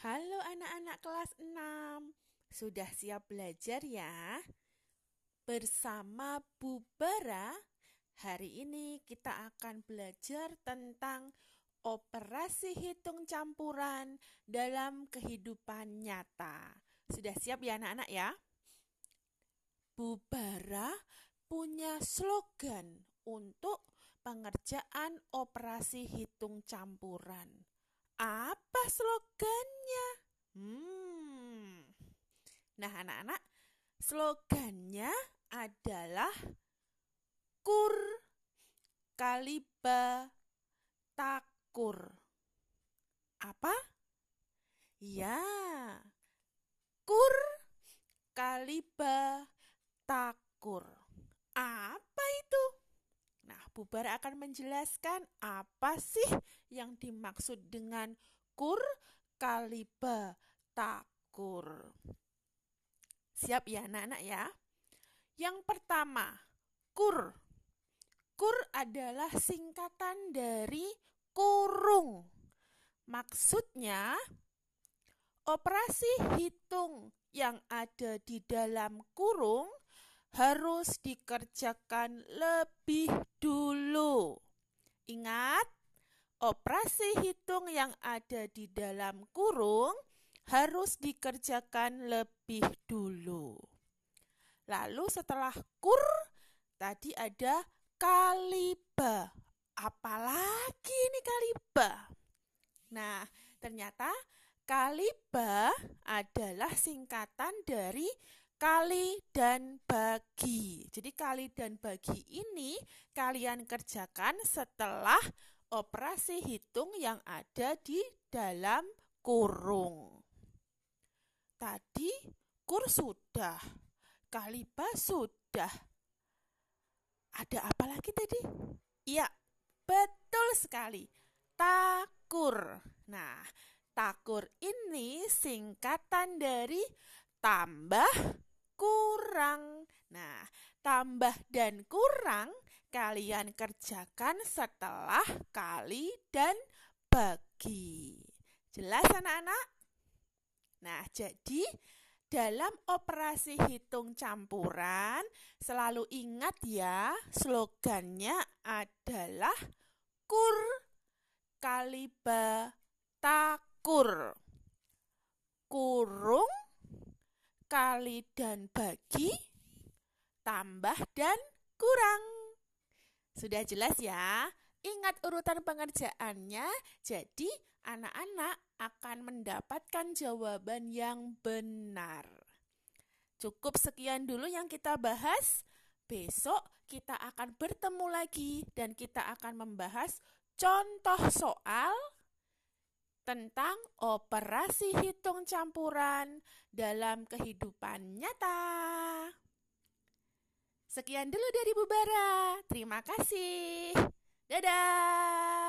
Halo anak-anak kelas 6. Sudah siap belajar ya? Bersama Bu Bara, hari ini kita akan belajar tentang operasi hitung campuran dalam kehidupan nyata. Sudah siap ya anak-anak ya? Bu Bara punya slogan untuk pengerjaan operasi hitung campuran. Apa slogannya? Hmm. Nah, anak-anak, slogannya adalah kur kaliba takur. Apa? Ya, kur kaliba takur. Bubar akan menjelaskan apa sih yang dimaksud dengan kur kaliba takur. Siap ya anak-anak ya? Yang pertama, kur. Kur adalah singkatan dari kurung. Maksudnya, operasi hitung yang ada di dalam kurung harus dikerjakan lebih dulu. Ingat, operasi hitung yang ada di dalam kurung harus dikerjakan lebih dulu. Lalu setelah kur, tadi ada kaliba. Apalagi ini kaliba? Nah, ternyata kaliba adalah singkatan dari kali dan bagi. Jadi kali dan bagi ini kalian kerjakan setelah operasi hitung yang ada di dalam kurung. Tadi kur sudah, kaliba sudah. Ada apa lagi tadi? Iya, betul sekali. Takur. Nah, takur ini singkatan dari tambah kurang. Nah, tambah dan kurang kalian kerjakan setelah kali dan bagi. Jelas anak-anak? Nah, jadi dalam operasi hitung campuran selalu ingat ya slogannya adalah kur kaliba takur. Kurung kali dan bagi, tambah dan kurang. Sudah jelas ya? Ingat urutan pengerjaannya, jadi anak-anak akan mendapatkan jawaban yang benar. Cukup sekian dulu yang kita bahas. Besok kita akan bertemu lagi dan kita akan membahas contoh soal tentang operasi hitung campuran dalam kehidupan nyata. Sekian dulu dari Bu Bara. Terima kasih. Dadah.